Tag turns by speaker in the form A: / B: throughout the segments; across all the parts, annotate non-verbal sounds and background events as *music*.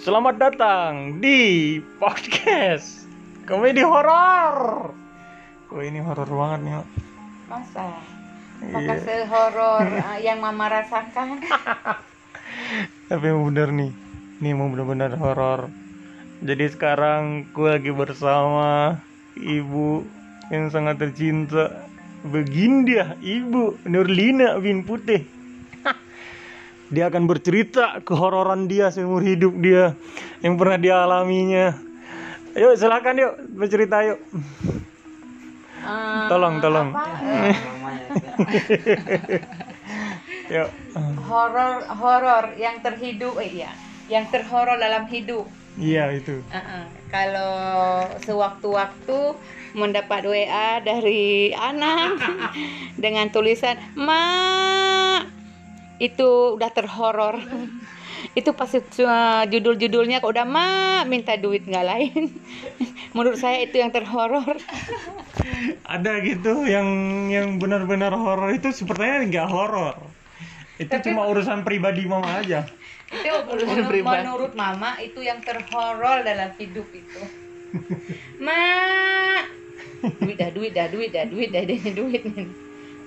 A: Selamat datang di podcast komedi horor. Wah ini horor banget nih.
B: Masa?
A: Iya.
B: sehoror uh, *laughs* yang mama rasakan? *laughs*
A: Tapi emang bener nih, ini emang bener-bener horor. Jadi sekarang gue lagi bersama ibu yang sangat tercinta, Beginda, ibu Nurlina bin Putih. Dia akan bercerita kehororan dia seumur hidup dia yang pernah dialaminya. Ayo silakan yuk bercerita yuk.
B: Uh,
A: Tolong, tolong.
B: apa, uh, *laughs*
A: Yuk.
B: horor horor yang terhidup eh ya, yang terhoror dalam hidup.
A: Iya itu.
B: Uh-uh. Kalau sewaktu-waktu mendapat WA dari anak *laughs* dengan tulisan "Ma" itu udah terhoror. *laughs* itu pasti uh, judul-judulnya kok udah "Ma" minta duit nggak lain. *laughs* Menurut saya itu yang terhoror. *laughs*
A: ada gitu yang yang benar-benar horor itu sepertinya nggak horor itu cuma urusan pribadi mama aja
B: itu menurut, menurut mama itu yang terhoror dalam hidup itu ma duit dah duit dah duit dah duit dah duit, duit.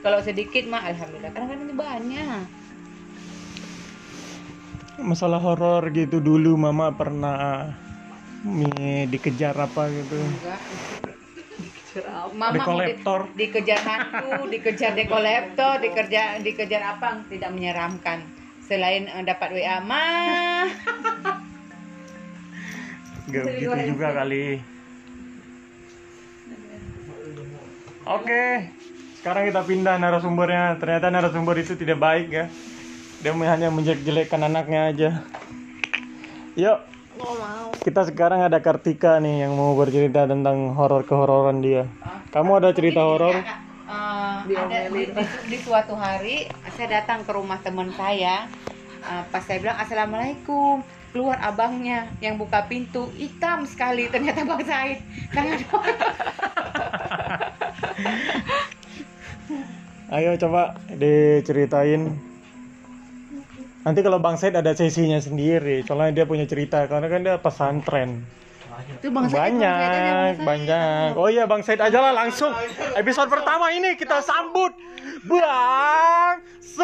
B: kalau sedikit mah alhamdulillah karena kan ini banyak
A: masalah horor gitu dulu mama pernah mi dikejar apa gitu.
B: Enggak. Mama
A: Di kolektor.
B: di- dikejar hantu, dikejar dekolektor, dikejar dikejar apa? Tidak menyeramkan. Selain eh, dapat WA, ma,
A: nggak gitu juga kali. Oke. Sekarang kita pindah narasumbernya. Ternyata narasumber itu tidak baik ya dia hanya menjelek-jelekkan anaknya aja. Yuk. Kita sekarang ada Kartika nih yang mau bercerita tentang horor kehororan dia. Kamu ada cerita horor?
B: Eh, ada di, di, di suatu hari saya datang ke rumah teman saya. Eh, pas saya bilang assalamualaikum. Keluar abangnya yang buka pintu hitam sekali ternyata bang Said. Tangan *laughs*
A: ayo coba diceritain nanti kalau Bang Said ada sesinya sendiri soalnya dia punya cerita karena kan dia pesantren.
B: Itu bang Said
A: banyak banyak. Oh iya Bang Said aja lah langsung. Episode pertama ini kita sambut Bang Said.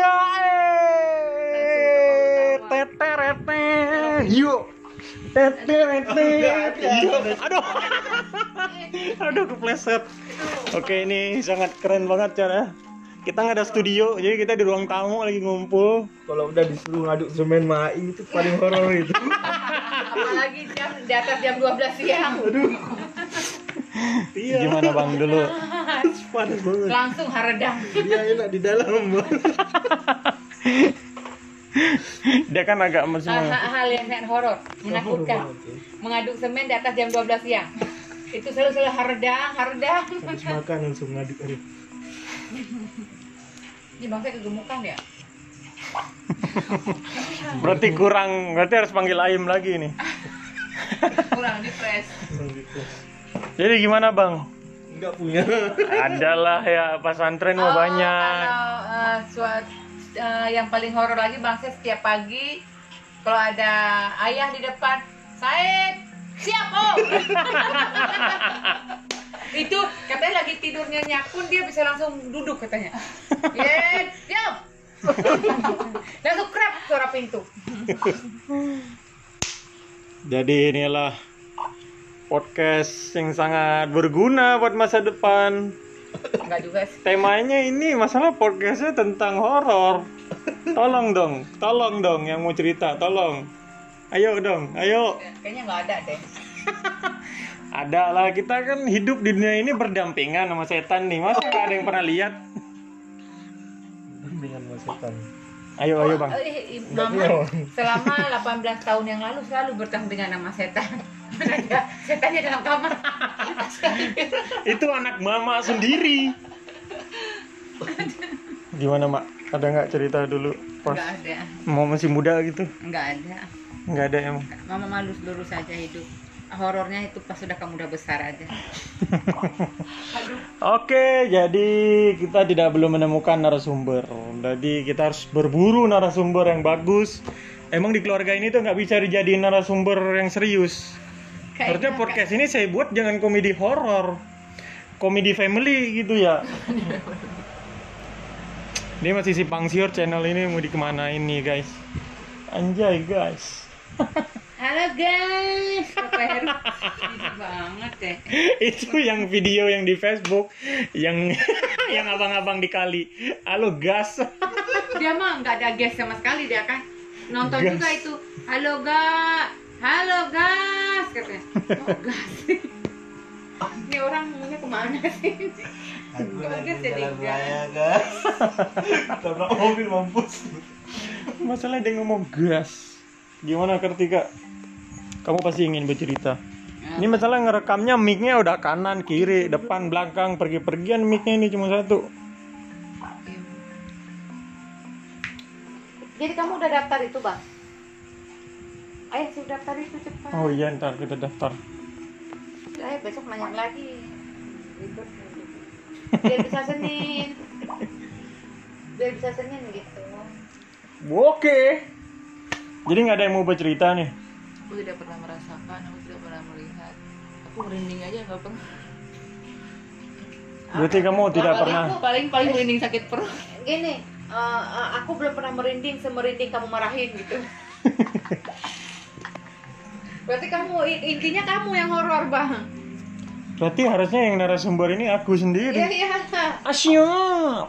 A: Teterete yuk. Teterete aduh. *laughs* Aduh kepleset. Oke ini sangat keren banget cara kita nggak ada studio jadi kita di ruang tamu lagi ngumpul
C: Kalau udah disuruh ngaduk semen maing itu paling horor itu.
B: apalagi jam di atas jam 12 siang
C: iya,
A: gimana bang dulu *laughs*
C: panas banget.
B: langsung haredang
C: Dia enak di dalam. *laughs*
A: dia kan agak masih
B: hal, hal yang sangat horor menakutkan mengaduk semen di atas jam 12 siang itu selalu selalu haredang haredang
C: Habis makan langsung ngaduk. Aduh.
B: Ini bangsa kegemukan ya?
A: Berarti kurang berarti harus panggil Aim lagi nih
B: kurang di press
A: jadi gimana bang?
C: Enggak punya.
A: adalah ya pesantren mah
B: Oh,
A: banyak.
B: Kalau eh, suat- eh, yang paling horor lagi bangsa setiap pagi kalau ada ayah di depan, Said siap om. *laughs* itu katanya lagi tidurnya nyakun dia bisa langsung duduk katanya. *laughs* Yen, siap. *laughs* langsung krep suara pintu.
A: jadi inilah podcast yang sangat berguna buat masa depan
B: Enggak juga sih.
A: temanya ini masalah podcastnya tentang horor tolong dong tolong dong yang mau cerita tolong ayo dong ayo
B: Kayaknya nggak ada deh. *laughs*
A: ada lah kita kan hidup di dunia ini berdampingan sama setan nih masa nggak ada yang pernah lihat
C: Dengan setan.
A: ayo ayo bang
B: Eh, eh, Mama selama 18 tahun yang lalu selalu bertemu dengan nama setan. *laughs* Setannya dalam kamar. *laughs*
A: itu anak mama sendiri gimana mak ada nggak cerita dulu pas
B: Enggak ada.
A: mau masih muda gitu
B: Enggak ada.
A: nggak ada emang
B: Mama malu lurus saja hidup. Horornya itu pas sudah kamu udah besar aja. *laughs*
A: Oke, jadi kita tidak belum menemukan narasumber. Jadi kita harus berburu narasumber yang bagus emang di keluarga ini tuh nggak bisa dijadiin narasumber yang serius. Harusnya podcast ini saya buat jangan komedi horor, komedi family gitu ya. *laughs* Ini masih si Pangsior channel ini mau dikemanain nih guys? Anjay guys. *laughs*
B: Halo guys, Papa Heru Ini banget deh. *laughs*
A: itu yang video yang di Facebook yang *laughs* yang abang-abang dikali. Halo gas. *laughs*
B: Dia mah nggak ada gas sama sekali dia kan. Nonton
A: Gas.
B: juga itu. Halo ga, halo gas katanya. Oh gas. Ini orang maunya ke mana sih? Kok gas jadi gas?
C: guys. Tabrak mobil mampus.
A: Masalahnya dia ngomong gas. Gimana Kartika? Kamu pasti ingin bercerita. Ini masalah ngerekamnya mic-nya udah kanan, kiri, depan, belakang, pergi-pergian mic-nya ini cuma satu.
B: Jadi kamu udah daftar itu bang? Ayo sudah daftar itu cepat.
A: Oh iya ntar kita daftar.
B: Ayo besok nanya lagi. Ribet. Biar bisa Senin. Biar bisa Senin gitu.
A: Oke. Jadi nggak ada yang mau bercerita nih.
D: aku tidak pernah merasakan aku tidak pernah melihat aku merinding aja nggak pernah
A: Berarti kamu tidak
D: paling,
A: pernah.
D: paling paling merinding sakit perut
B: Gini, eh, eh, aku belum pernah merinding semerinding kamu marahin gitu. *laughs* Berarti kamu intinya kamu yang horor bang.
A: Berarti harusnya yang narasumber ini aku
B: Iya
A: sendiri.
B: iya.
A: Asyik.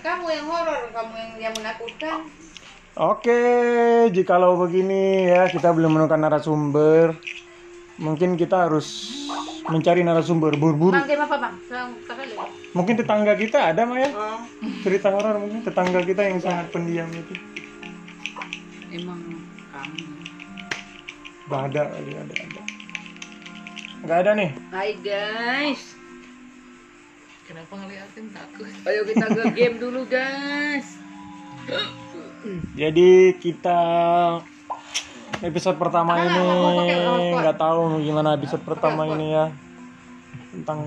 B: Kamu yang horor, kamu yang yang menakutkan.
A: Oke, jikalau begini ya kita belum menemukan narasumber, mungkin kita harus mencari narasumber buru-buru.
B: Bang apa bang?
A: Mungkin tetangga kita ada Maya
B: Oh.
A: cerita horor mungkin tetangga kita yang sangat pendiam itu.
D: emang kamu
A: Gak ada, ada, ada, ada. Gak ada nih.
B: Hai guys.
D: kenapa ngeliatin takut
B: Ayo kita ke game dulu guys. *laughs*
A: Jadi kita episode pertama
B: Ah,
A: ini nggak tahu gimana episode pertama ini ya tentang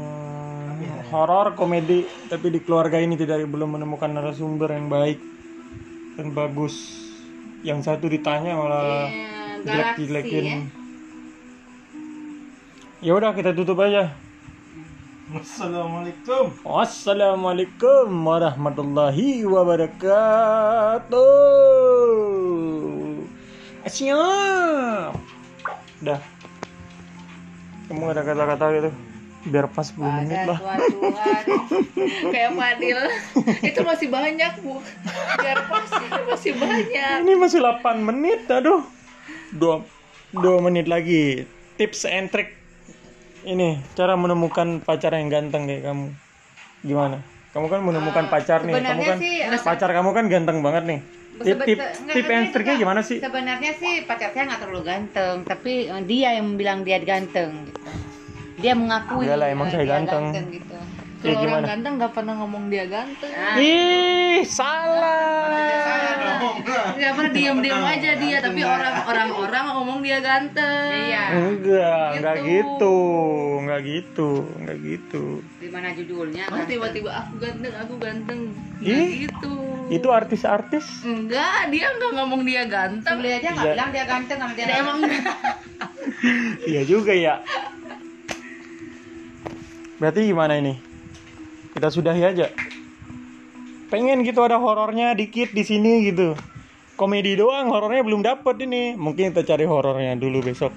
A: horor komedi tapi di keluarga ini tidak belum menemukan narasumber yang baik dan bagus. Yang satu ditanya malah
B: Iya,
A: jelek-jelekin.
B: ya.
A: Ya udah kita tutup aja.
C: Assalamualaikum.
A: Wassalamualaikum warahmatullahi wabarakatuh. Siap. Dah. Kamu ada kata-kata gitu? Biar pas 10 menit lah.
B: hari. *laughs*
D: kayak Fadil itu masih banyak bu biar pasti masih banyak
A: Ini masih 8 menit, aduh. 2 2 menit lagi. Tips and trick. Ini cara menemukan pacar yang ganteng kayak kamu. Gimana? Kamu kan menemukan pacar nih. Kamu kan
B: sih,
A: pacar kamu kan ganteng banget nih. Tip tip tip and triknya gimana sih?
B: Sebenarnya sih pacar saya nggak terlalu ganteng, tapi eh, dia yang bilang dia ganteng gitu. Dia mengakui
A: Iyalah, emang
B: eh,
A: saya
B: dia
A: ganteng.
B: gitu.
A: Ya,
D: kalau
A: gimana?
D: orang ganteng nggak pernah ngomong dia ganteng
B: Nah,
A: Ih, salah.
D: nggak pernah diem-diem aja dia tapi orang orang orang ngomong dia ganteng
B: iya.
A: Enggak, enggak
D: Gitu.
A: gitu. Enggak gitu, enggak gitu.
B: Di mana judulnya?
D: Mas
B: ganteng.
D: tiba-tiba aku ganteng aku ganteng
A: Ih.
D: Nggak gitu
A: Itu artis-artis.
D: enggak dia nggak ngomong dia ganteng
B: Beli aja nggak
A: Iya.
B: bilang dia ganteng karena dia
D: Dia emang
A: Iya juga ya. Berarti gimana ini? Kita sudahi aja. Pengen gitu ada horornya dikit di sini gitu. Komedi doang, horornya belum dapet ini. Mungkin kita cari horornya dulu besok.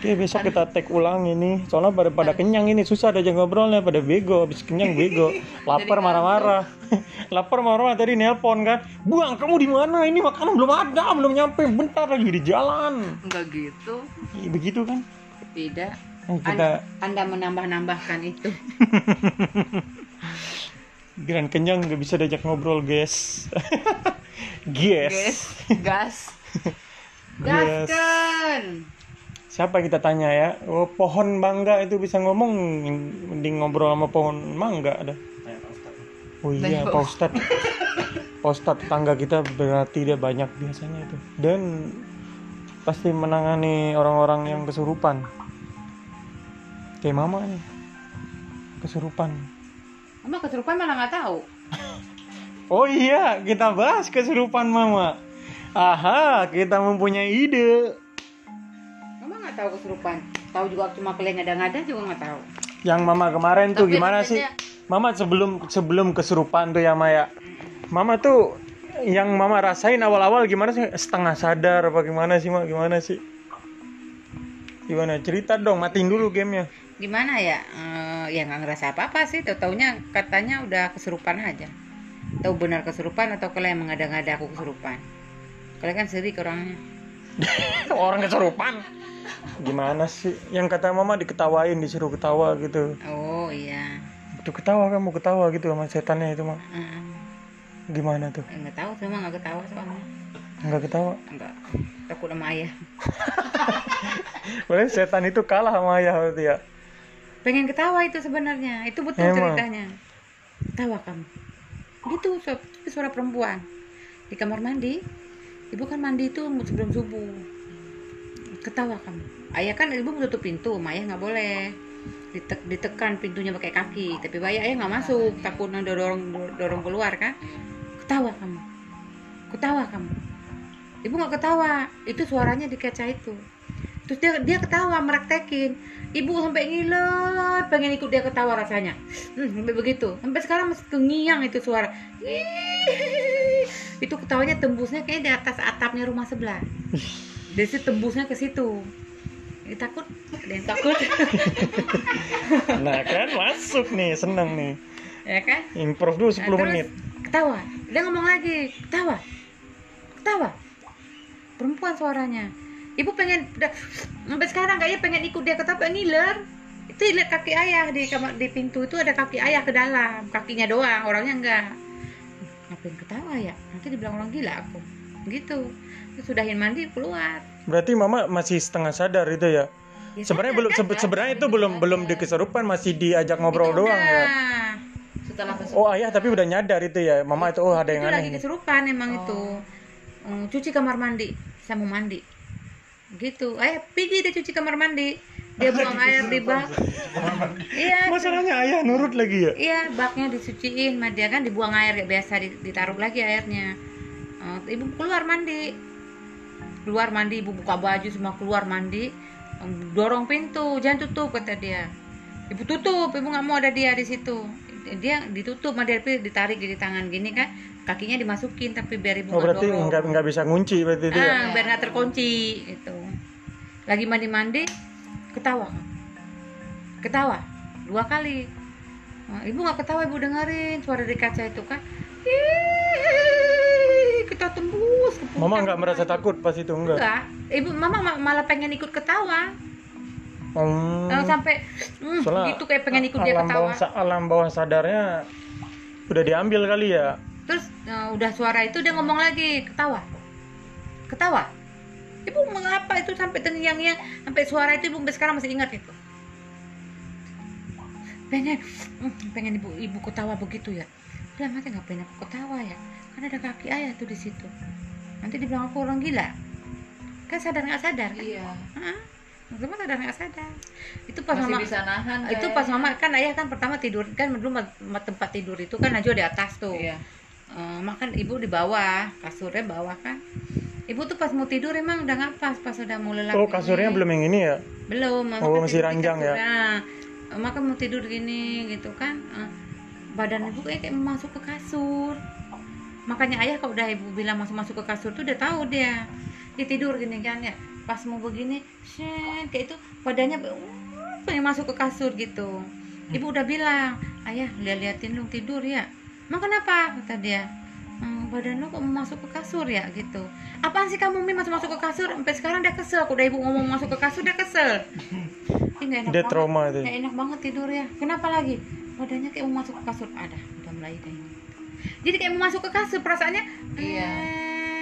A: Oke besok kita tag ulang ini. Soalnya pada pada kenyang ini susah ada ngobrolnya pada bego, habis kenyang bego, *laughs* lapar marah-marah. *laughs* lapar marah-marah tadi nelpon kan. Buang kamu di mana? Ini makanan belum ada, belum nyampe. Bentar lagi di jalan.
D: enggak gitu
A: Ih, Begitu kan?
B: tidak.
A: Nah, kita
B: Anda menambah-nambahkan itu. *laughs*
A: Giran kenyang nggak bisa diajak ngobrol guys. *laughs* guys.
D: gas *laughs*
A: Yes.
B: Gaskan.
A: Siapa kita tanya ya? Oh, pohon mangga itu bisa ngomong, mending ngobrol sama pohon mangga ada. Oh iya, Pak Ustad. *laughs* Pak Ustad tetangga kita berarti dia banyak biasanya itu. Dan pasti menangani orang-orang yang kesurupan. Kayak mama nih. Kesurupan.
B: Emang kesurupan malah nggak tahu.
A: Oh iya, kita bahas kesurupan mama. Aha, kita mempunyai ide.
B: Mama nggak tahu kesurupan. Tahu juga cuma kalian ngada-ngada juga nggak tahu.
A: Yang mama kemarin tuh
B: Tapi
A: gimana
B: katanya-
A: sih? Mama sebelum sebelum kesurupan tuh ya Maya. Mama tuh yang mama rasain awal-awal gimana sih? Setengah sadar apa gimana sih, Mak? Gimana sih? Gimana? Cerita dong, matiin dulu gamenya.
B: Gimana ya? Eh, ya nggak ngerasa apa-apa sih. Tahu taunya katanya udah kesurupan aja. Tahu benar kesurupan atau kalian yang mengada-ngada aku kesurupan? Kalian kan sering orangnya. *laughs*
A: Orang kesurupan. Gimana sih? Yang kata mama diketawain, disuruh ketawa gitu.
B: Oh iya.
A: Itu ketawa kamu ketawa gitu sama setannya itu, Mak.
B: Heeh.
A: Gimana tuh?
B: Nggak tahu sama nggak ketawa soalnya.
A: Enggak ketawa.
B: Enggak. Takut sama ayah. *laughs*
A: Berarti setan itu kalah sama ayah berarti ya.
B: Pengen ketawa itu sebenarnya. Itu betul
A: Emang?
B: ceritanya. Ketawa kamu. Gitu itu suara perempuan. Di kamar mandi. Ibu kan mandi itu sebelum subuh. Ketawa kamu. Ayah kan ibu menutup pintu, sama ayah nggak boleh. Dite- ditekan pintunya pakai kaki, tapi ayah ayah nggak masuk, takut dorong dorong keluar kan. Ketawa kamu. Ketawa kamu. Ibu nggak ketawa, itu suaranya di kaca itu. Terus dia dia ketawa meraktekin. Ibu sampai ngiler, pengen ikut dia ketawa rasanya. Hmm, sampai begitu. Sampai sekarang masih kengiang itu suara. Itu ketawanya tembusnya kayak di atas atapnya rumah sebelah. Dari situ tembusnya ke situ. Ini takut, ada yang takut, *laughs*
A: Nah, kan masuk nih, seneng nih.
B: ya kan?
A: Improve dulu 10
B: Nah,
A: menit.
B: Ketawa. Dia ngomong lagi, ketawa. Ketawa. Perempuan suaranya. Ibu pengen udah sampai sekarang kayaknya pengen ikut dia ketawa pengen ngiler. Itu lihat kaki ayah di kamar di pintu itu ada kaki ayah ke dalam, kakinya doang, orangnya enggak. Ngapain ketawa ya? Nanti dibilang orang gila aku. Gitu. Terus sudahin mandi keluar.
A: Berarti mama masih setengah sadar itu ya?
B: Ya,
A: Sebenarnya
B: sadar,
A: belum
B: kan?
A: sebe- sebenarnya itu belum belum di kesurupan masih diajak ngobrol
B: Itu
A: doang ya.
B: udah.
D: setelah kesurupan
A: Oh ayah tapi udah nyadar itu ya. Mama itu oh ada yang
B: itu lagi
A: aneh. nih.
B: kesurupan emang itu Hmm, cuci kamar mandi saya mau mandi gitu. Eh pergi dia cuci kamar mandi. Dia *laughs* buang air di bak. Iya *laughs*
A: Masalahnya ayah nurut lagi ya.
B: iya baknya disuciin sama dia kan dibuang air kayak biasa di- ditaruh lagi airnya. Eh, ibu keluar mandi. Keluar mandi ibu buka baju semua keluar mandi. Dorong pintu jangan tutup kata dia. Ibu tutup ibu nggak mau ada dia di situ dia ditutup sama dia ditarik di tangan gini kan kakinya dimasukin tapi biar ibu
A: Oh berarti nggak nggak bisa ngunci berarti itu ya.
B: ah, biar nggak terkunci gitu. Lagi mandi mandi ketawa. Ketawa dua kali. Nah, ibu nggak ketawa ibu dengerin suara di kaca itu kan. Ih, kita tembus ke
A: Mama nggak merasa takut pas itu enggak?
B: enggak ibu mama ma- malah pengen ikut ketawa Eh, sampai hmm,
A: Soalnya
B: gitu kayak pengen ikut dia ketawa.
A: bawah alam bawah sadarnya udah diambil kali ya.
B: terus eh, udah suara itu dia ngomong lagi ketawa. Ketawa. Ibu mengapa itu sampai terngiang-ngiang? Sampai suara itu ibu sampai sekarang masih ingat itu. Pengen hmm, pengen ibu ibu ketawa begitu ya. Udah mati ngapain aku ketawa ya? Kan ada kaki ayah tuh di situ. Nanti dibilang aku orang gila. Kan sadar nggak sadar. Kan
D: iya.
B: Hah? Cuma sadar nggak sadar. Itu pas
D: masih
B: mama
D: bisa nahan
B: itu pas mama kan ayah kan pertama tidur kan dulu tempat tidur itu kan Najwa di atas tuh.
D: Iya.
B: Eh, makan ibu di bawah kasurnya bawah kan. Ibu tuh pas mau tidur emang udah nggak pas pas udah mau lelap
A: Oh
B: gini.
A: kasurnya belum yang ini ya?
B: belum mama
A: Oh,
B: kan
A: masih ranjang ya?
B: kasur. Nah, mama kan mau tidur gini gitu kan. Eh, badan ibu kayak, kayak masuk ke kasur. Makanya ayah kalau udah ibu bilang masuk masuk ke kasur tuh udah tahu dia. Dia tidur gini kan ya pas mau begini shen kayak itu badannya uh, pengen masuk ke kasur gitu. Ibu udah bilang ayah lihat liatin lu tidur ya. Emang kenapa? kata dia. "Hmm, badan lu kok mau masuk ke kasur ya? gitu. Apaan sih kamu Mi masuk masuk ke kasur? Sampai sekarang dia kesel. Aku udah ibu ngomong masuk ke kasur dia kesel. Nggak enak
A: Dia
B: banget.
A: trauma itu.
B: Nggak enak banget tidur ya. Kenapa lagi? Badannya kayak mau masuk ke kasur. Ada udah mulai deh jadi kayak mau masuk ke kasur perasaannya
D: Iya.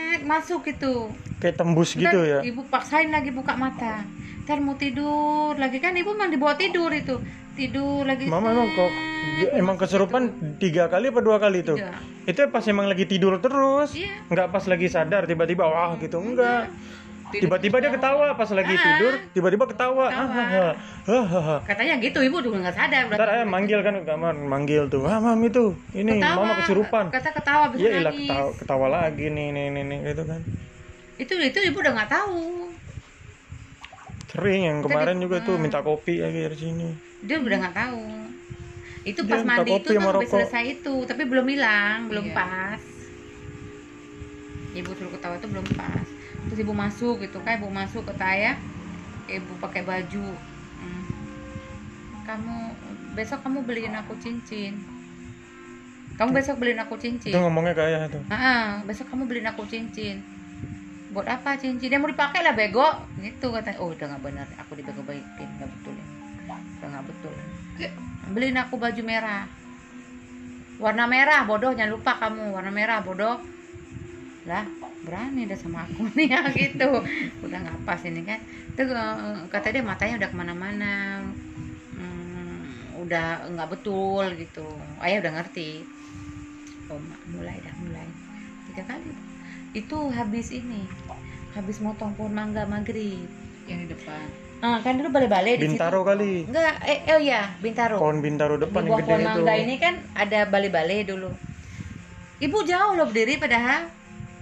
B: Eh, masuk gitu
A: Kayak tembus
B: Ntar
A: gitu ya.
B: ibu paksain lagi buka mata ntar mau tidur lagi kan ibu emang dibawa tidur itu tidur lagi
A: Mama emang kok dia emang kesurupan tiga kali apa dua kali tuh?
B: Tiga.
A: Itu pas emang lagi tidur terus,
B: Iya.
A: nggak pas lagi sadar tiba-tiba wah gitu enggak.
D: Tidur
A: Tiba-tiba dia ketawa pas lagi
B: Ah.
A: tidur, tiba-tiba ketawa.
B: Ketawa.
A: Ah, ah, ah, ah,
B: katanya gitu ibu juga nggak sadar
A: Ntar ayah manggil kan ke kamar, manggil tuh, ah mam itu, ini
B: Ketawa.
A: mama kesurupan.
B: kata ketawa bisa
A: Iya ilah
B: nangis
A: ketawa, ketawa lagi nih nih nih nih gitu kan.
B: itu itu ibu udah nggak tahu
A: Sering yang kemarin
B: Tadi-
A: juga tuh
B: Hmm.
A: minta kopi lagi dari sini.
B: dia udah nggak tahu itu
A: Dia
B: pas mandi itu tuh habis selesai itu tapi belum hilang belum
D: Iya.
B: pas ibu suruh ketawa itu belum pas terus ibu masuk gitu kan ibu masuk ke saya ibu pakai baju Hmm. kamu besok kamu beliin aku cincin kamu besok beliin aku cincin
A: Itu ngomongnya kayak tuh.
B: Ah, besok kamu beliin aku cincin. Buat apa cincin? Dia mau dipakai lah bego. Gitu katanya. Oh, udah nggak benar. Aku dibego-begoin, nggak betul ini. Udah nggak betul. Beliin aku baju merah. Warna merah, bodoh. Jangan lupa kamu warna merah, bodoh. Lah, berani dah sama aku *laughs* nih ya gitu. Udah nggak pas ini kan. Terus eh, kata dia matanya udah ke mana-mana. Hmm, udah nggak betul gitu. Ayah udah ngerti oh mulai dah mulai tiga kali itu habis ini habis motong pohon mangga maghrib
D: yang di depan
B: ah kan dulu balai-balai di
A: Bintaro
B: situ
A: kali.
B: enggak eh oh ya bintaro
A: Pohon bintaro
B: di
A: depan yang
B: bawah
A: gede
B: pohon
A: itu.
B: mangga ini kan ada balai-balai dulu ibu jauh loh berdiri padahal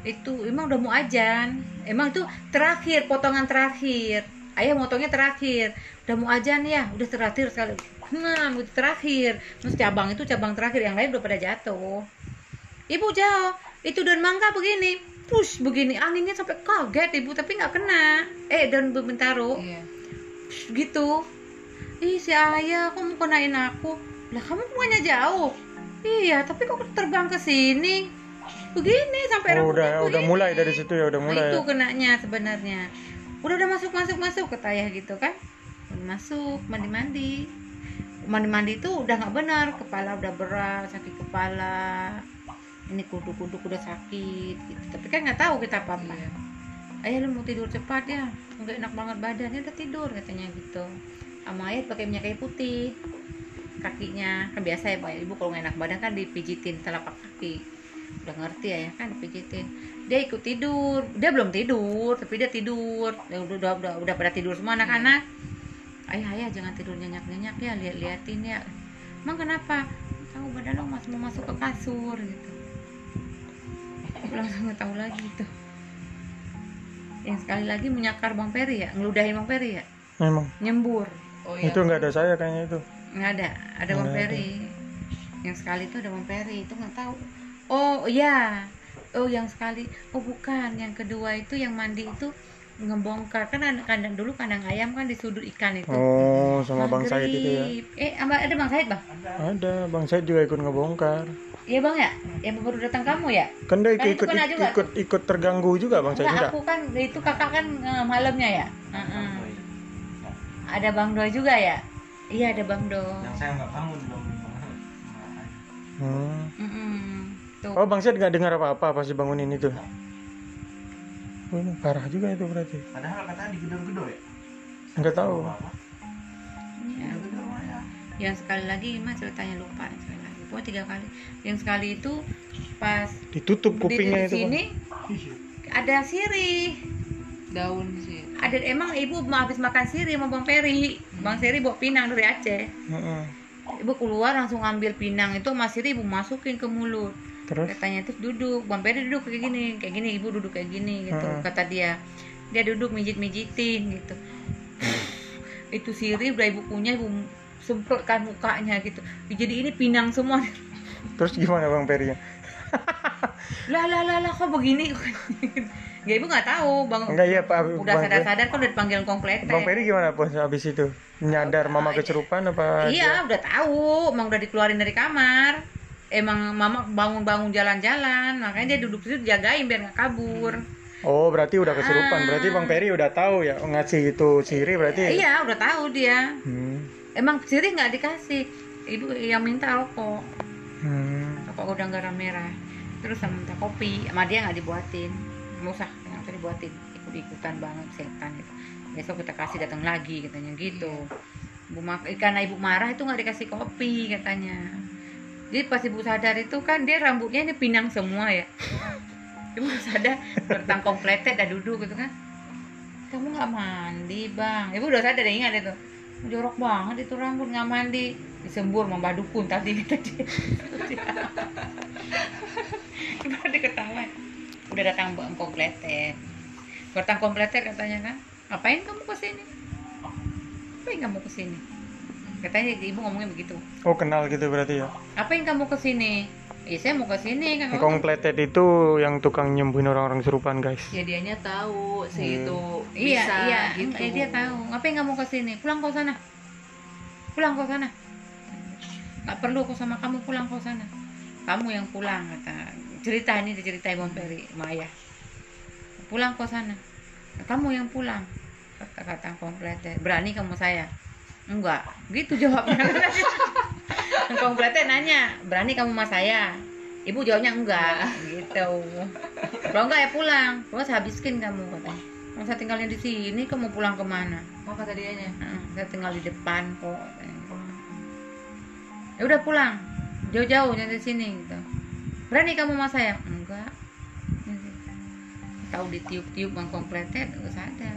B: itu emang udah mau ajan. Emang itu terakhir potongan terakhir. Ayah motongnya terakhir. Udah mau ajan ya udah terakhir sekali. Nah itu terakhir. Terus cabang itu cabang terakhir yang lain udah pada jatuh. Ibu jauh. Itu daun mangga begini. Push begini. Anginnya sampai kaget ibu tapi nggak kena. Eh daun bintaro
D: iya.
B: Gitu. Ih si ayah kok mau kenain aku? Lah kamu bukannya jauh? Iya tapi kok terbang ke sini begini sampai
A: Oh,
B: rambutnya
A: udah udah
B: begini.
A: mulai dari situ ya, udah
B: Nah,
A: mulai.
B: itu
A: ya.
B: kenanya sebenarnya. Udah udah masuk masuk masuk ke ayah gitu kan. Udah masuk mandi mandi mandi mandi itu udah nggak benar kepala udah berat sakit kepala. Ini kuduk kuduk udah sakit gitu. Tapi kan nggak tahu kita apa apa
D: iya.
B: Ayah lu mau tidur cepat ya. Nggak enak banget badannya udah tidur katanya gitu. Sama ayah pakai minyak kayu putih. Kakinya kan biasa ya pak. Ibu kalau nggak enak badan kan dipijitin telapak kaki udah ngerti ya kan dipijitin dia ikut tidur. Dia belum tidur tapi dia tidur. Ya udah udah udah, udah pada tidur semua anak-anak. Ayah ayah jangan tidur nyenyak nyenyak ya lihat liatin ya. Emang kenapa? Tahu badan lo masih mau masuk ke kasur gitu. Aku langsung tahu lagi tuh yang sekali lagi menyakar bang Peri ya ngeludahin bang Peri ya?
A: Memang.
B: nyembur.
D: Oh iya.
A: Itu nggak ada saya kayaknya itu.
B: nggak ada ada bang
A: Nggak ada.
B: Peri yang sekali itu ada bang Peri itu nggak tahu oh iya. Oh yang sekali. Oh bukan. Yang kedua itu yang mandi itu ngebongkar. Kan ada kandang dulu kandang ayam kan di sudut ikan itu.
A: Oh, sama Bang Said itu ya.
B: Maghrib. eh ama- ada bang Said bang?
A: Ada, Bang Said juga ikut ngebongkar.
B: iya bang ya? Yang baru datang kamu ya?
A: Kan dia
B: Kan itu
A: ikut
B: kena
A: ikut,
B: juga
A: ikut, ikut terganggu juga Bang Said
B: Enggak, aku kan itu kakak kan eh, malamnya ya? Heeh. ada bang Do juga ya? Iya ada bang Do
C: saya nggak bangun dong.
A: Hmm.
B: Mm-mm. Tuh
A: Oh, Bang Said nggak dengar apa-apa pas dibangunin itu. Oh, ini parah juga itu berarti.
C: Padahal katanya digedor-gedor ya.
A: Nggak tahu.
B: Ya. yang sekali lagi mas ceritanya lupa sekali lagi pokoknya tiga kali yang sekali itu pas
A: Ditutup kupingnya
B: di
A: itu. Bang.
B: sini ada sirih
D: daun sih
B: ada emang ibu mau habis makan sirih sama bang Peri bang Siri bawa pinang dari Aceh
A: Heeh.
B: ibu keluar langsung ngambil pinang itu sama sirih ibu masukin ke mulut
A: Terus?
B: Katanya terus duduk bang Peri duduk kayak gini kayak gini ibu duduk kayak gini gitu.
A: Heeh.
B: kata dia dia duduk mijit mijitin gitu. Itu sirih udah ibu punya ibu semprotkan mukanya gitu. Jadi ini pinang semua.
A: Terus gimana Bang Peri? *laughs*
B: lah lah lah lah kok begini? *laughs* Ya ibu nggak tahu bang.
A: Enggak iya Pak.
B: udah
A: Bang,
B: sadar sadar kan udah dipanggil komplek
A: Bang Peri gimana Bos habis itu? Nyadar mama kecurupan apa?
B: iya udah tahu. Emang udah dikeluarin dari kamar emang mama bangun-bangun jalan-jalan makanya dia duduk situ jagain biar nggak kabur.
A: Oh, berarti udah kesurupan.
B: Ah.
A: Berarti Bang Peri udah tahu ya ngasih itu siri berarti.
B: iya udah tahu dia.
A: Hmm.
B: emang sirih nggak dikasih. Ibu yang minta rokok.
A: Hmm.
B: rokok udang garam merah. Terus sama minta kopi. Sama dia nggak dibuatin. Nggak usah nggak usah dibuatin. Ikut ikutan banget setan gitu. Besok kita kasih datang lagi katanya gitu. Ibu karena ibu marah itu nggak dikasih kopi katanya jadi pas ibu sadar itu kan dia rambutnya ini pinang semua ya. Ibu sadar tentang kompletet dah duduk gitu kan. Kamu nggak mandi bang. Ibu udah sadar ingat itu. Jorok banget itu rambut nggak mandi. Disembur mbak dukun tadi kata dia. Ada ketawa udah datang mbak kompletet Kotang kompleter katanya kan. Ngapain kamu ke sini? Ngapain kamu ke sini? Katanya ibu ngomongnya begitu.
A: Oh kenal gitu berarti ya.
B: Apain kamu ke sini? Iya saya mau ke sini kan.
A: Pletet itu yang tukang nyembuhin orang-orang kesurupan guys.
D: ya dianya tahu
A: Hmm.
D: si itu
B: Iya,
D: bisa
B: iya,
D: gitu
B: eh, dia tahu. Ngapain kamu ke sini? Pulang kau sana. Pulang kau sana. Nggak perlu aku sama kamu pulang kau sana. Kamu yang pulang kata. Cerita ini diceritain Bang Peri sama ayah. Pulang kau sana. Kamu yang pulang. Kata-kata komplet. Berani kamu saya? Enggak. Gitu jawabnya. *laughs* komplet nanya, berani kamu sama saya? Ibu jawabnya enggak, gitu. Kalau enggak ya pulang, kalau saya habiskin kamu katanya. Kalau saya tinggalnya di sini, kamu pulang ke mana?
D: oh kata dianya
B: "Hmm, saya tinggal di depan kok. Ya udah pulang, jauh-jauh di sini gitu. Berani kamu sama saya? Enggak. Gitu. Tahu ditiup-tiup bang kompletet, enggak sadar.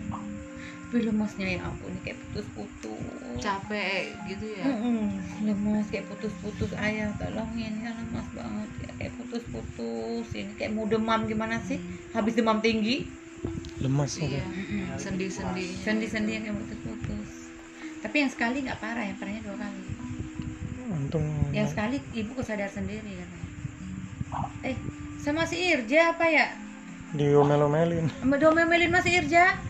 B: Tapi lemesnya ya ampun, ini kayak putus-putus.
D: capek gitu ya?
B: Mm-mm, lemas kayak putus-putus ayah tolongin ya lemas banget. Ya kayak putus-putus. Ini kayak mau demam gimana sih? Habis demam tinggi.
A: Lemas
D: iya. Sendi-sendi
B: sendi-sendi yang kayak putus-putus. Tapi yang sekali nggak parah yang parahnya dua kali.
A: Untung.
B: Yang sekali ibu kesadar sendiri katanya eh sama si Irja apa ya?
A: Diomel-omelin.
B: sama domelin masih Irja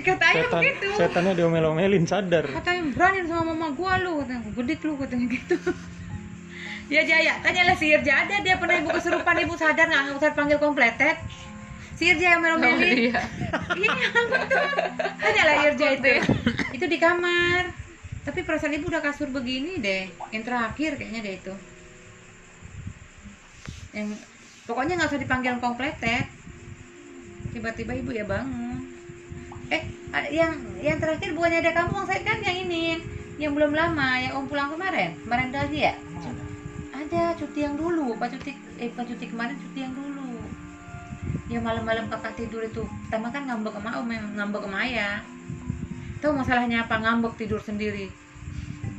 B: kata ayah
A: Setan,
B: begitu.
A: setannya diomel-omelin sadar.
B: katanya berani sama mama gua lu katanya. Gedik lu katanya gitu. Ya Jaya tanyalah si Irja ada. Dia pernah ibu kesurupan ibu sadar nggak? Nggak usah panggil kompletet si Irja yang
D: oh,
B: melomeli
D: iya.
B: iya betul. Tanyalah Irja itu. itu di kamar. Tapi perasaan ibu udah kasur begini deh. Yang terakhir kayaknya deh itu. Yang pokoknya nggak usah dipanggil kompletet tiba-tiba ibu ya bangun eh a- yang yang terakhir bukannya ada kamu saya kan yang ini yang belum lama yang om pulang kemarin kemarin tadi ya? Ada. Cuti yang dulu pak cuti eh bukan cuti kemarin cuti yang dulu. Yang malam-malam kakak tidur itu pertama kan ngambek sama om ngambek sama ayah. Tahu masalahnya apa? Ngambek tidur sendiri.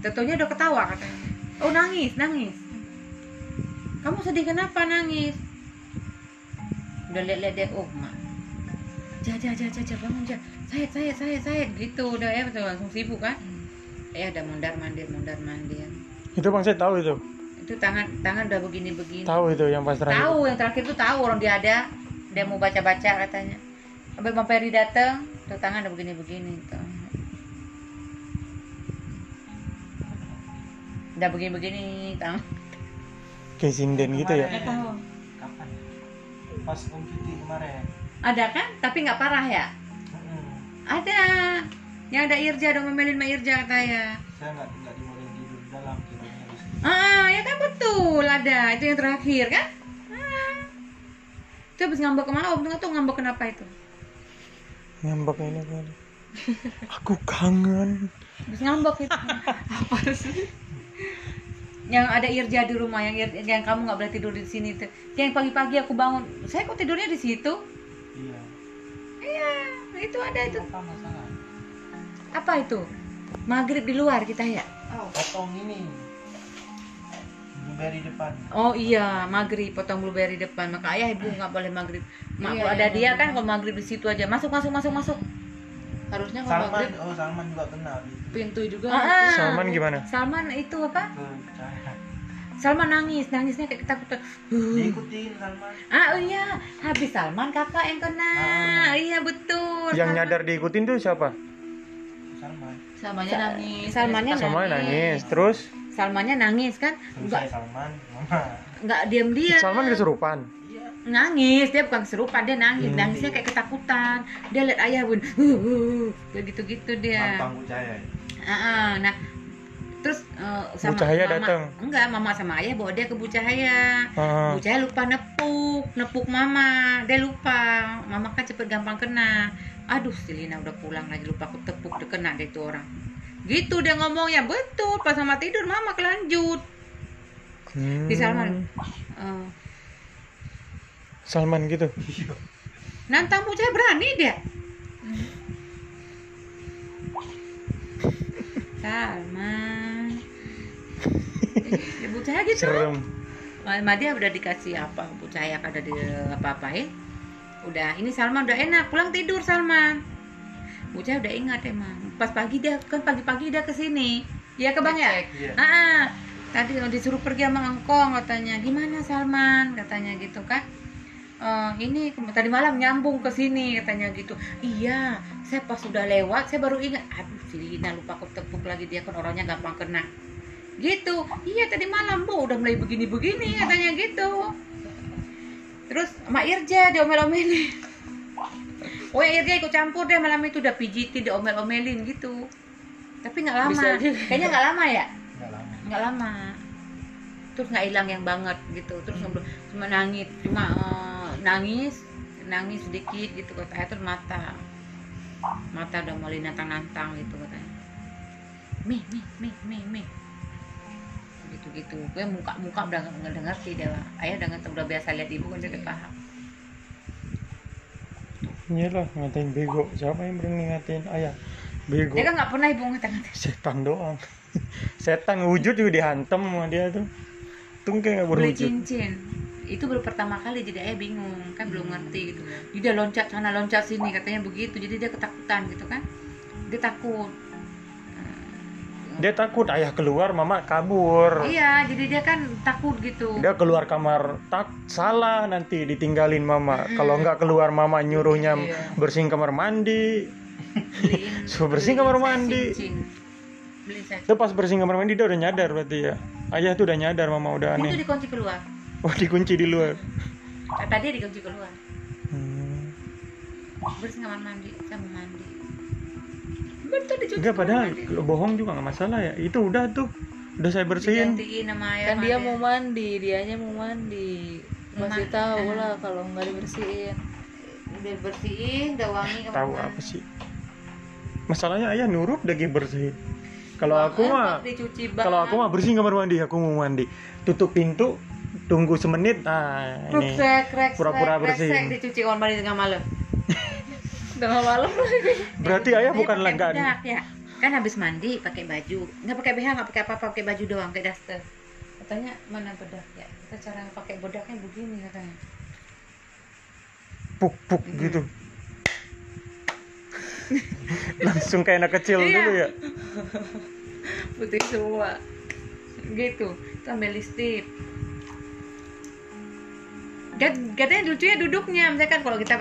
B: Tentunya udah ketawa katanya. Oh nangis nangis. Kamu sedih kenapa nangis? Udah lihat-lihat dia oh mak. Ja ja ja ja ja bangun ja saya saya saya saya gitu. Udah ya betul langsung sibuk kan? Ya ada mondar mandir mondar mandir.
A: Itu bang saya tahu itu.
B: itu tangan tangan udah begini begini
A: Tahu itu yang pas terakhir.
B: tahu yang terakhir tuh tahu orang dia ada. Dia mau baca baca katanya. Sampai bang Peri datang tuh tangan udah begini begini tuh. Udah begini begini tangan.
A: Kayak sinden gitu ya.
C: Kapan? Pas om kemarin.
B: ada kan? Tapi nggak parah ya ada. Yang ada Irja dong memelin sama Irja katanya.
C: Saya nggak nggak dibolehin tidur di dalam tidurnya di sini.
B: ah ya kan betul ada. Itu yang terakhir kan? Ah. itu habis ngambek ke mana? Om nggak tahu ngambek kenapa itu?
A: Ngambek ini kali. *laughs* Aku kangen.
B: habis ngambek itu. *laughs* Apa sih? Yang ada Irja di rumah yang yang kamu nggak boleh tidur di sini tuh yang pagi-pagi aku bangun. Saya kok tidurnya di situ?
C: Iya.
B: iya itu ada itu
C: Apa masalah?
B: apa itu maghrib di luar kita ya
C: Potong ini. Blueberry depan.
B: Oh iya, maghrib potong blueberry depan. Maka ayah ibu nggak boleh maghrib. Mak
D: Iya,
B: ada
D: iya,
B: dia
D: benar.
B: kan kalau maghrib di situ aja. Masuk masuk masuk masuk.
D: harusnya kalau
C: Salman,
D: maghrib
C: oh Salman juga kenal gitu.
D: pintu juga
B: Ah, ah.
A: Salman gimana?
B: Salman itu apa?
C: Saya.
B: Salman nangis, nangisnya kayak ketakutan.
C: Diikutin Salman.
B: Ah oh iya, habis Salman kakak yang kena.
C: Ah.
B: Iya betul.
A: Yang
B: Salman.
A: nyadar diikutin tuh siapa?
C: Salman.
D: samanya
B: Sa-
D: nangis
B: Salmannya nangis.
A: nangis. Terus
B: Salmannya nangis kan? Enggak
C: Salman, Mama.
B: enggak diam dia.
A: Salman kesurupan.
C: Iya.
B: nangis dia bukan kesurupan dia nangis
A: Hmm.
B: nangisnya kayak ketakutan dia lihat ayah bun huh, kayak gitu gitu dia
C: Tampang Cahaya.
B: Ah, ah, nah terus eh, sama
A: Bu Cahaya
B: mama.
A: datang.
B: enggak mama sama ayah bawa dia ke Bu Cahaya.
A: Ah,
B: Bu Cahaya lupa nepuk nepuk mama. Dia lupa. Mama kan cepet gampang kena. Aduh si Lina udah pulang lagi lupa aku tepuk dia kena deh itu orang. Gitu dia ngomongnya betul. Pas sama tidur mama kelanjut.
A: Hmm.
B: di Salman. Eh,
A: Salman gitu.
B: nantang Bu Cahaya berani dia? Salman *laughs* Ibu Cahaya gitu.
A: Serem.
B: sama dia udah dikasih apa Bu Cahaya kada di apa-apain. Udah ini Salman udah enak pulang tidur Salman bocah udah ingat emang. Pas pagi dia kan pagi-pagi dia ke sini. Iya ke bang ya?
D: Ngecek,
C: iya.
B: Ah, tadi disuruh pergi sama engkong katanya gimana Salman? Katanya gitu kan. "Eh, ini tadi malam nyambung ke sini katanya gitu. Iya saya pas sudah lewat saya baru ingat. Aduh si Lina lupa aku tepuk lagi dia kan orangnya gampang kena gitu. Iya tadi malam bu udah mulai begini begini katanya gitu. Terus Mak Irja diomel-omelin *laughs* oh ya Irja ikut campur deh malam itu udah pijitin diomel-omelin gitu. Tapi nggak lama. Kayaknya nggak lama ya?
C: Nggak lama.
B: lama. Terus nggak hilang yang banget gitu. Terus ngobrol- cuma nangis cuma eh, nangis nangis sedikit gitu katanya terus mata. Mata udah mulai nantang-nantang gitu katanya. Mi mi mi mi mi gitu gue muka muka udah nggak ngerti dia ayah udah ngerti udah biasa lihat ibu kan dia udah paham
A: Iyalah ngatain bego. Siapa yang berani ngatain ayah? Bego.
B: dia kan nggak pernah ibu ngata-ngatain
A: Setan doang. *laughs* Setan wujud juga dihantam sama dia tuh. Tungke nggak
B: beli
A: berwujud.
B: cincin itu baru pertama kali jadi ayah bingung kan belum ngerti gitu jadi dia loncat sana loncat sini katanya begitu jadi dia ketakutan gitu kan dia takut
A: Dia takut ayah keluar, mama kabur.
B: iya jadi dia kan takut gitu
A: Dia keluar kamar tak salah nanti ditinggalin mama. Kalau nggak keluar mama nyuruhnya
D: Iya.
A: bersihin kamar mandi. Suruh *laughs* bersihin kamar mandi. Itu pas bersihin kamar mandi dia udah nyadar berarti ya. Ayah tuh udah nyadar mama udah
B: itu
A: aneh.
B: dikunci keluar
A: Oh dikunci di luar.
B: kata dia dikunci keluar
A: Hmm.
B: bersihin kamar mandi saya mau dicuci
A: Enggak padahal
B: mandi.
A: kalau bohong juga nggak masalah ya. Itu udah tuh. Udah saya bersihin.
B: digantiin sama
D: kan dia mau mandi dianya mau mandi
B: Mau
D: masih tahu lah kalau nggak dibersihin
B: udah bersihin udah wangi
A: Tahu apa sih? Masalahnya ayah nurut lagi bersihin. Kalau aku mah kalau aku mah bersihin kamar mandi, aku mau mandi. Tutup pintu, tunggu semenit. Nah, ini. Pura-pura
B: resek, dicuci kamar mandi tengah malam.
D: Tengah malam
A: Berarti ayah bukan
B: pakai bedak, ya. Kan habis mandi pakai baju, nggak pakai BH, nggak pakai apa-apa, pakai baju doang, kayak daster. Katanya mana bedak ya? Kita cara pakai bedaknya begini katanya.
A: Puk puk gitu. Langsung kayak anak kecil
B: Iya.
A: dulu ya.
B: Putih semua. Gitu. Itu ambil listip. Dan katanya lucunya duduknya, misalkan kalau kita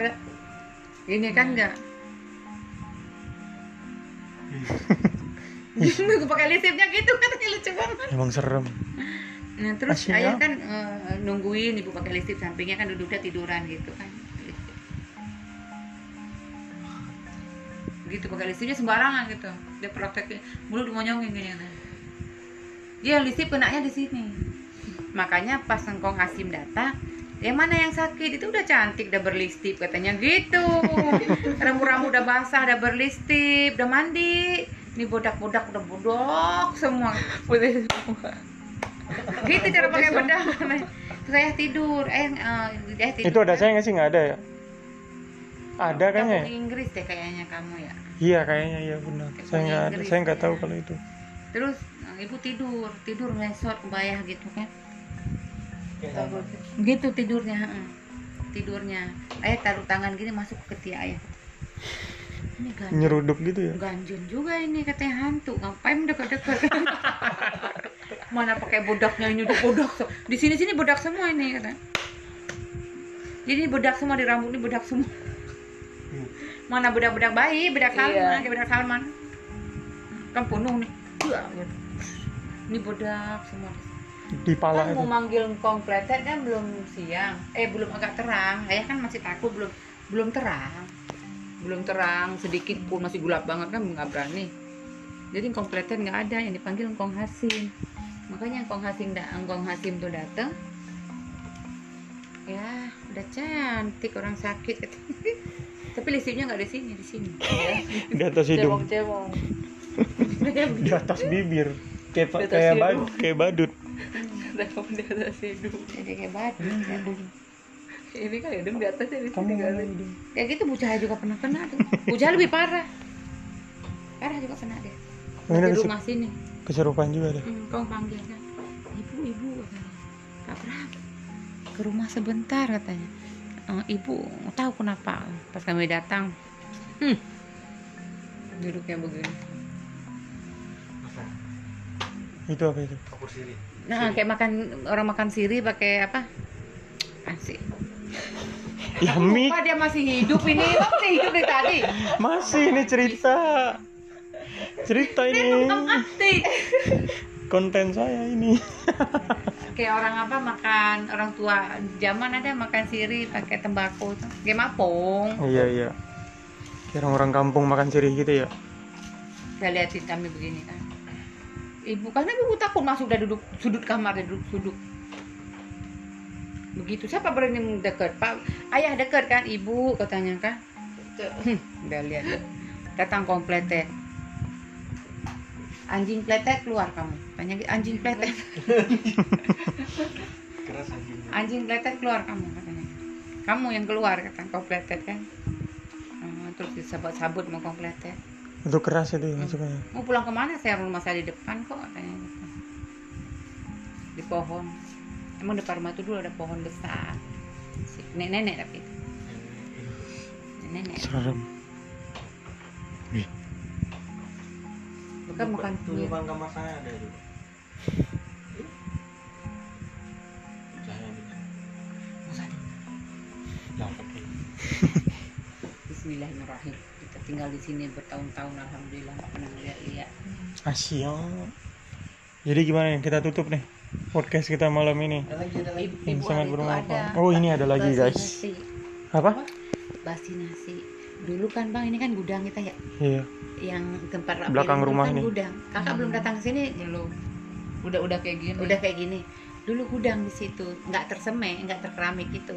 B: ini kan enggak. Gue *laughs* pakai listipnya gitu katanya lucu banget.
A: Emang serem.
B: Nah terus
A: Asyik
B: ayah
A: ya.
B: kan eh, nungguin ibu pakai listip sampingnya kan duduknya tiduran gitu kan. Gitu pakai listipnya sembarangan gitu. Dia prakteknya mulut dimonyongin gini kan. Dia listip kenanya di sini. Makanya pas engkong Hasim datang, yang mana yang sakit itu udah cantik udah berlistip katanya gitu. Rambut-rambut udah basah udah berlistip, udah mandi. Ini bodak-bodak udah bodok semua.
D: putih semua
B: gitu cara pakai bedak terus saya tidur eh dia tidur
A: Itu ada saya nggak sih nggak ada ya? Ada kan ya?
B: Inggris deh kayaknya kamu ya
A: Iya kayaknya iya benar.
B: Kayak
A: Saya nggak Saya nggak tahu
B: ya.
A: kalau itu.
B: terus eh, ibu tidur tidur mesot kebayah gitu kan gitu tidurnya heeh. tidurnya. Ayah taruh tangan gini masuk ke ketiak ayah. Ini ganjun.
A: Nyeruduk gitu ya.
B: ganjun juga ini katanya hantu. Ngapain dekat-dekat *laughs* mana pakai bodaknya ini udah bodak di sini sini bodak semua ini kata jadi bedak semua di rambut ini bedak semua. Mana bedak-bedak bayi bedak Salman
D: Iya.
B: kayak bedak Salman. Kan penuh nih. Wah, gitu. ini bedak semua
A: Di pala
B: kan
A: itu.
B: mau manggil engkong pletet kan belum siang. Eh belum agak terang. Ayah kan masih takut belum belum terang. Belum terang sedikit pun masih gelap banget kan nggak berani. Jadi engkong pletet nggak ada yang dipanggil engkong hasim. Makanya engkong hasim da engkong hasim tuh dateng. Ya udah cantik orang sakit. *laughs* Tapi listipnya nggak di sini di sini. *laughs*
A: Di atas hidung.
D: cemong cemong *laughs*
A: Di atas bibir. Kayak kayak badut, kayak badut.
D: Ada kamu di atas hidung
B: jadi kayak batu.
D: Ini kan hidung di atas ya di
A: Kamu
D: sini kan
A: ngomong hidung.
B: kayak gitu bocah juga pernah kena tuh. Bocah lebih parah. Parah juga kena
A: Ini
B: di rumah sini.
A: keserupan juga deh.
B: hmm, kau panggil kan. Ibu ibu katanya. Kak Pram ke rumah sebentar katanya. "Eh, ibu tahu kenapa pas kami datang. Hmm, duduknya begini.
A: Itu apa itu
C: Siri.
B: nah kayak makan orang makan siri pakai apa? Asik
A: ya
B: Lupa dia masih hidup ini. Masih hidup dari tadi?
A: Masih ini cerita. Cerita ini konten saya ini.
B: Kayak orang apa makan orang tua zaman ada makan siri pakai tembakau tuh kayak mapung.
A: Iya iya. Kayak orang-orang kampung makan sirih gitu ya.
B: Saya liatin kami begini kan ibu karena ibu takut masuk dari duduk sudut kamar dia duduk sudut. Begitu. Siapa berani dekat pak ayah dekat kan? Ibu katanya kan? Udah *laughs* lihat datang kompletet. Anjing pletet keluar kamu. Tanya anjing pletet. *laughs*
C: Keras anjing.
B: anjing pletet keluar kamu katanya. Kamu yang keluar kata kompletet kan? Hmm, terus disabut-sabut mau kompletet
A: itu keras itu masuknya
B: mau pulang ke mana? Saya rumah saya di depan kok katanya. Di pohon. Emang depan rumah itu dulu ada pohon besar. Nenek nenek tapi. Itu. nenek
A: serem
B: bukan makan
C: Tuh
B: kue
C: depan kamar saya ada itu. Ya.
B: Bismillahirrahmanirrahim tinggal di sini bertahun-tahun alhamdulillah nggak pernah lihat-lihat
A: Asia jadi gimana nih kita tutup nih podcast kita malam ini?
C: Ada lagi, ada lagi.
B: Ibu,
A: yang
B: ibu
A: sangat bermanfaat oh ini ada lagi
B: basi
A: guys.
B: nasi.
A: apa?
B: Basi nasi. Dulu kan bang ini kan gudang kita ya?
A: Iya.
B: Yang tempat
A: Belakang rumah
B: kan
A: ini.
B: gudang. Kakak belum datang ke sini?
D: Belum. Udah udah kayak gini.
B: Udah kayak gini. Dulu gudang di situ. Nggak tersemek nggak terkeramik gitu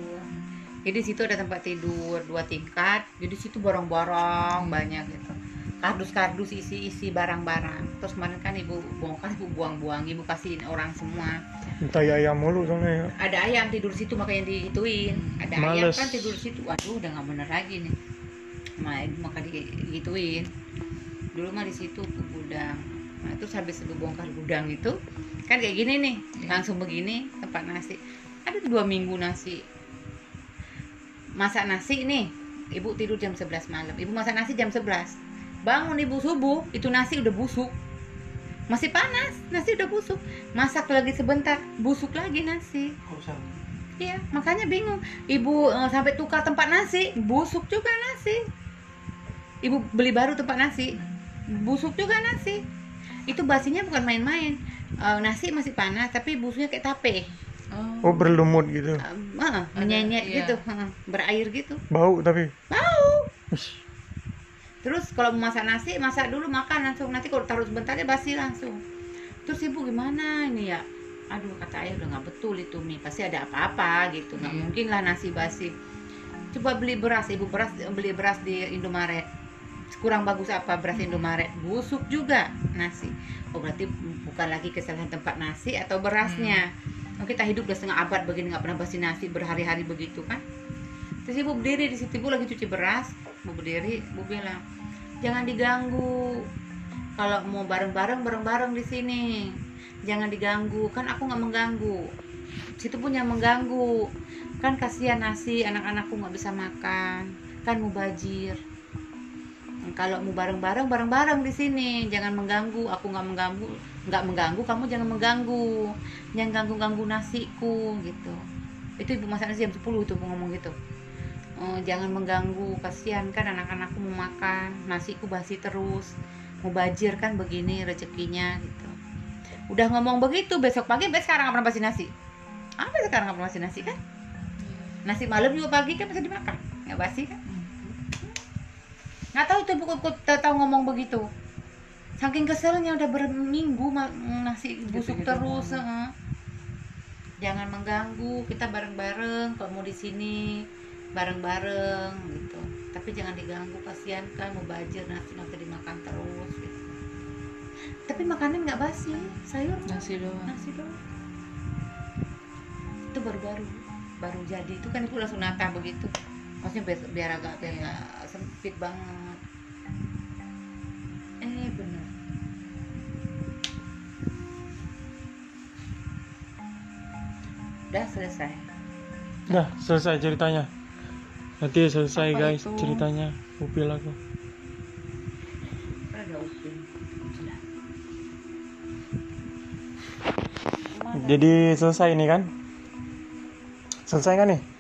B: jadi situ ada tempat tidur dua tingkat. Jadi situ barang-barang banyak gitu. Kardus-kardus isi isi barang-barang. Terus kemarin kan ibu bongkar ibu buang-buang ibu kasihin orang semua.
A: Entah ya ayam mulu soalnya ya.
B: Ada ayam tidur situ makanya dihituin ada ayam
A: Males.
B: kan tidur situ. Waduh udah nggak bener lagi nih. Ma- maka digituin dulu mah di situ gudang. Nah terus habis ibu bongkar gudang itu kan kayak gini nih langsung begini tempat nasi. Ada dua minggu nasi masak nasi nih ibu tidur jam 11 malam ibu masak nasi jam 11 bangun ibu subuh itu nasi udah busuk masih panas nasi udah busuk masak lagi sebentar busuk lagi nasi? Iya, makanya bingung. Ibu eh, sampai tukar tempat nasi, busuk juga nasi. Ibu beli baru tempat nasi, busuk juga nasi. Itu basinya bukan main-main. Eh, nasi masih panas, tapi busuknya kayak tape.
A: Oh berlumut gitu
B: Eh, eh, menyenyet
D: iya.
B: gitu, eh, berair gitu.
A: bau tapi
B: Bau.
A: Ush,
B: Terus kalau mau masak nasi, masak dulu makan langsung. Nanti kalau taruh sebentar dia basi langsung. Terus ibu gimana ini ya? Aduh kata ayah udah nggak betul itu mie. Pasti ada apa-apa gitu. Nggak
D: Iya.
B: mungkin lah nasi basi. Coba beli beras, ibu beras beli beras di Indomaret. Kurang bagus apa beras Indomaret? Busuk juga nasi. Oh berarti bukan lagi kesalahan tempat nasi atau berasnya. Oh, kita hidup udah setengah abad begini nggak pernah basi nasi berhari-hari begitu kan? Terus ibu berdiri di situ, ibu lagi cuci beras, ibu berdiri, ibu bilang, jangan diganggu. Kalau mau bareng-bareng, bareng-bareng di sini. Jangan diganggu, kan aku nggak mengganggu. Situ punya mengganggu. Kan kasihan nasi, anak-anakku nggak bisa makan. Kan mubajir. Kalau mau bareng-bareng, bareng-bareng di sini. Jangan mengganggu, aku nggak mengganggu, nggak mengganggu, kamu jangan mengganggu. Jangan ganggu-ganggu nasiku gitu. Itu ibu masak nasi jam 10 itu ngomong gitu. Eh, jangan mengganggu kasihan kan anak-anakku mau makan nasiku basi terus mau bajir kan begini rezekinya gitu udah ngomong begitu besok pagi besok sekarang nggak pernah basi nasi apa sekarang nggak pernah basi nasi kan nasi malam juga pagi kan bisa dimakan nggak basi kan nggak tahu tuh buku tahu ngomong begitu. Saking keselnya udah berminggu nasi busuk
D: Gitu-gitu
B: terus
D: ngomong.
B: heeh. jangan mengganggu kita bareng-bareng kalau mau di sini bareng-bareng gitu. Tapi jangan diganggu kasihan kan mau bajir nasi nggak bisa dimakan terus gitu. tapi makanan nggak basi sayur.
D: Nasi doang.
B: Nasi doang. Itu baru-baru baru jadi. Itu kan ibu langsung nata begitu maksudnya biar, biar agak kayak sempit banget. Eh bener. Udah selesai?
A: Dah selesai ceritanya. Nanti selesai
B: Apa
A: guys
B: itu?
A: ceritanya. Upil aku.
B: Ada upin.
A: jadi selesai ini kan? Selesai kan nih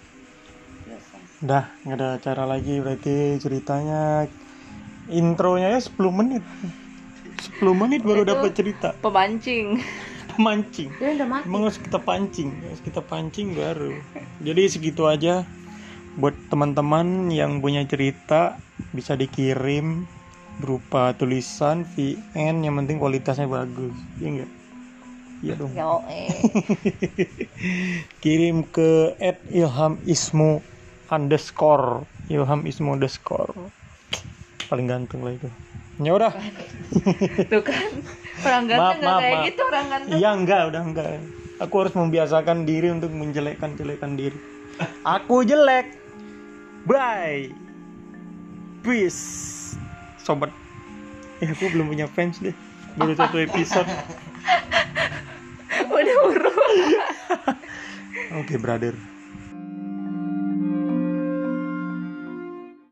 A: udah nggak ada acara lagi berarti ceritanya. Intronya ya 10 menit. 10 menit baru
B: Itu-
A: dapat cerita.
D: Pemancing.
A: mancing
B: Dia udah mati.
A: emang harus kita pancing. Harus kita pancing baru. Jadi segitu aja. Buat teman-teman yang punya cerita bisa dikirim berupa tulisan VN yang penting kualitasnya bagus. Iya enggak iya dong.
B: Yo, eh. *laughs*
A: kirim ke at ilham ismu underscore ilham ismu underscore paling ganteng lah itu. Ya udah.
D: Tuh kan. Orang
A: Maaf,
D: ganteng nggak
A: maaf,
D: kayak
A: maaf.
D: gitu orang ganteng.
A: iya enggak udah enggak. Aku harus membiasakan diri untuk menjelekkan jelekan diri. Aku jelek. Bye. Peace. Sobat. Eh aku belum punya fans deh. Baru satu episode. *laughs*
D: Udah urut. *laughs*
A: oke brother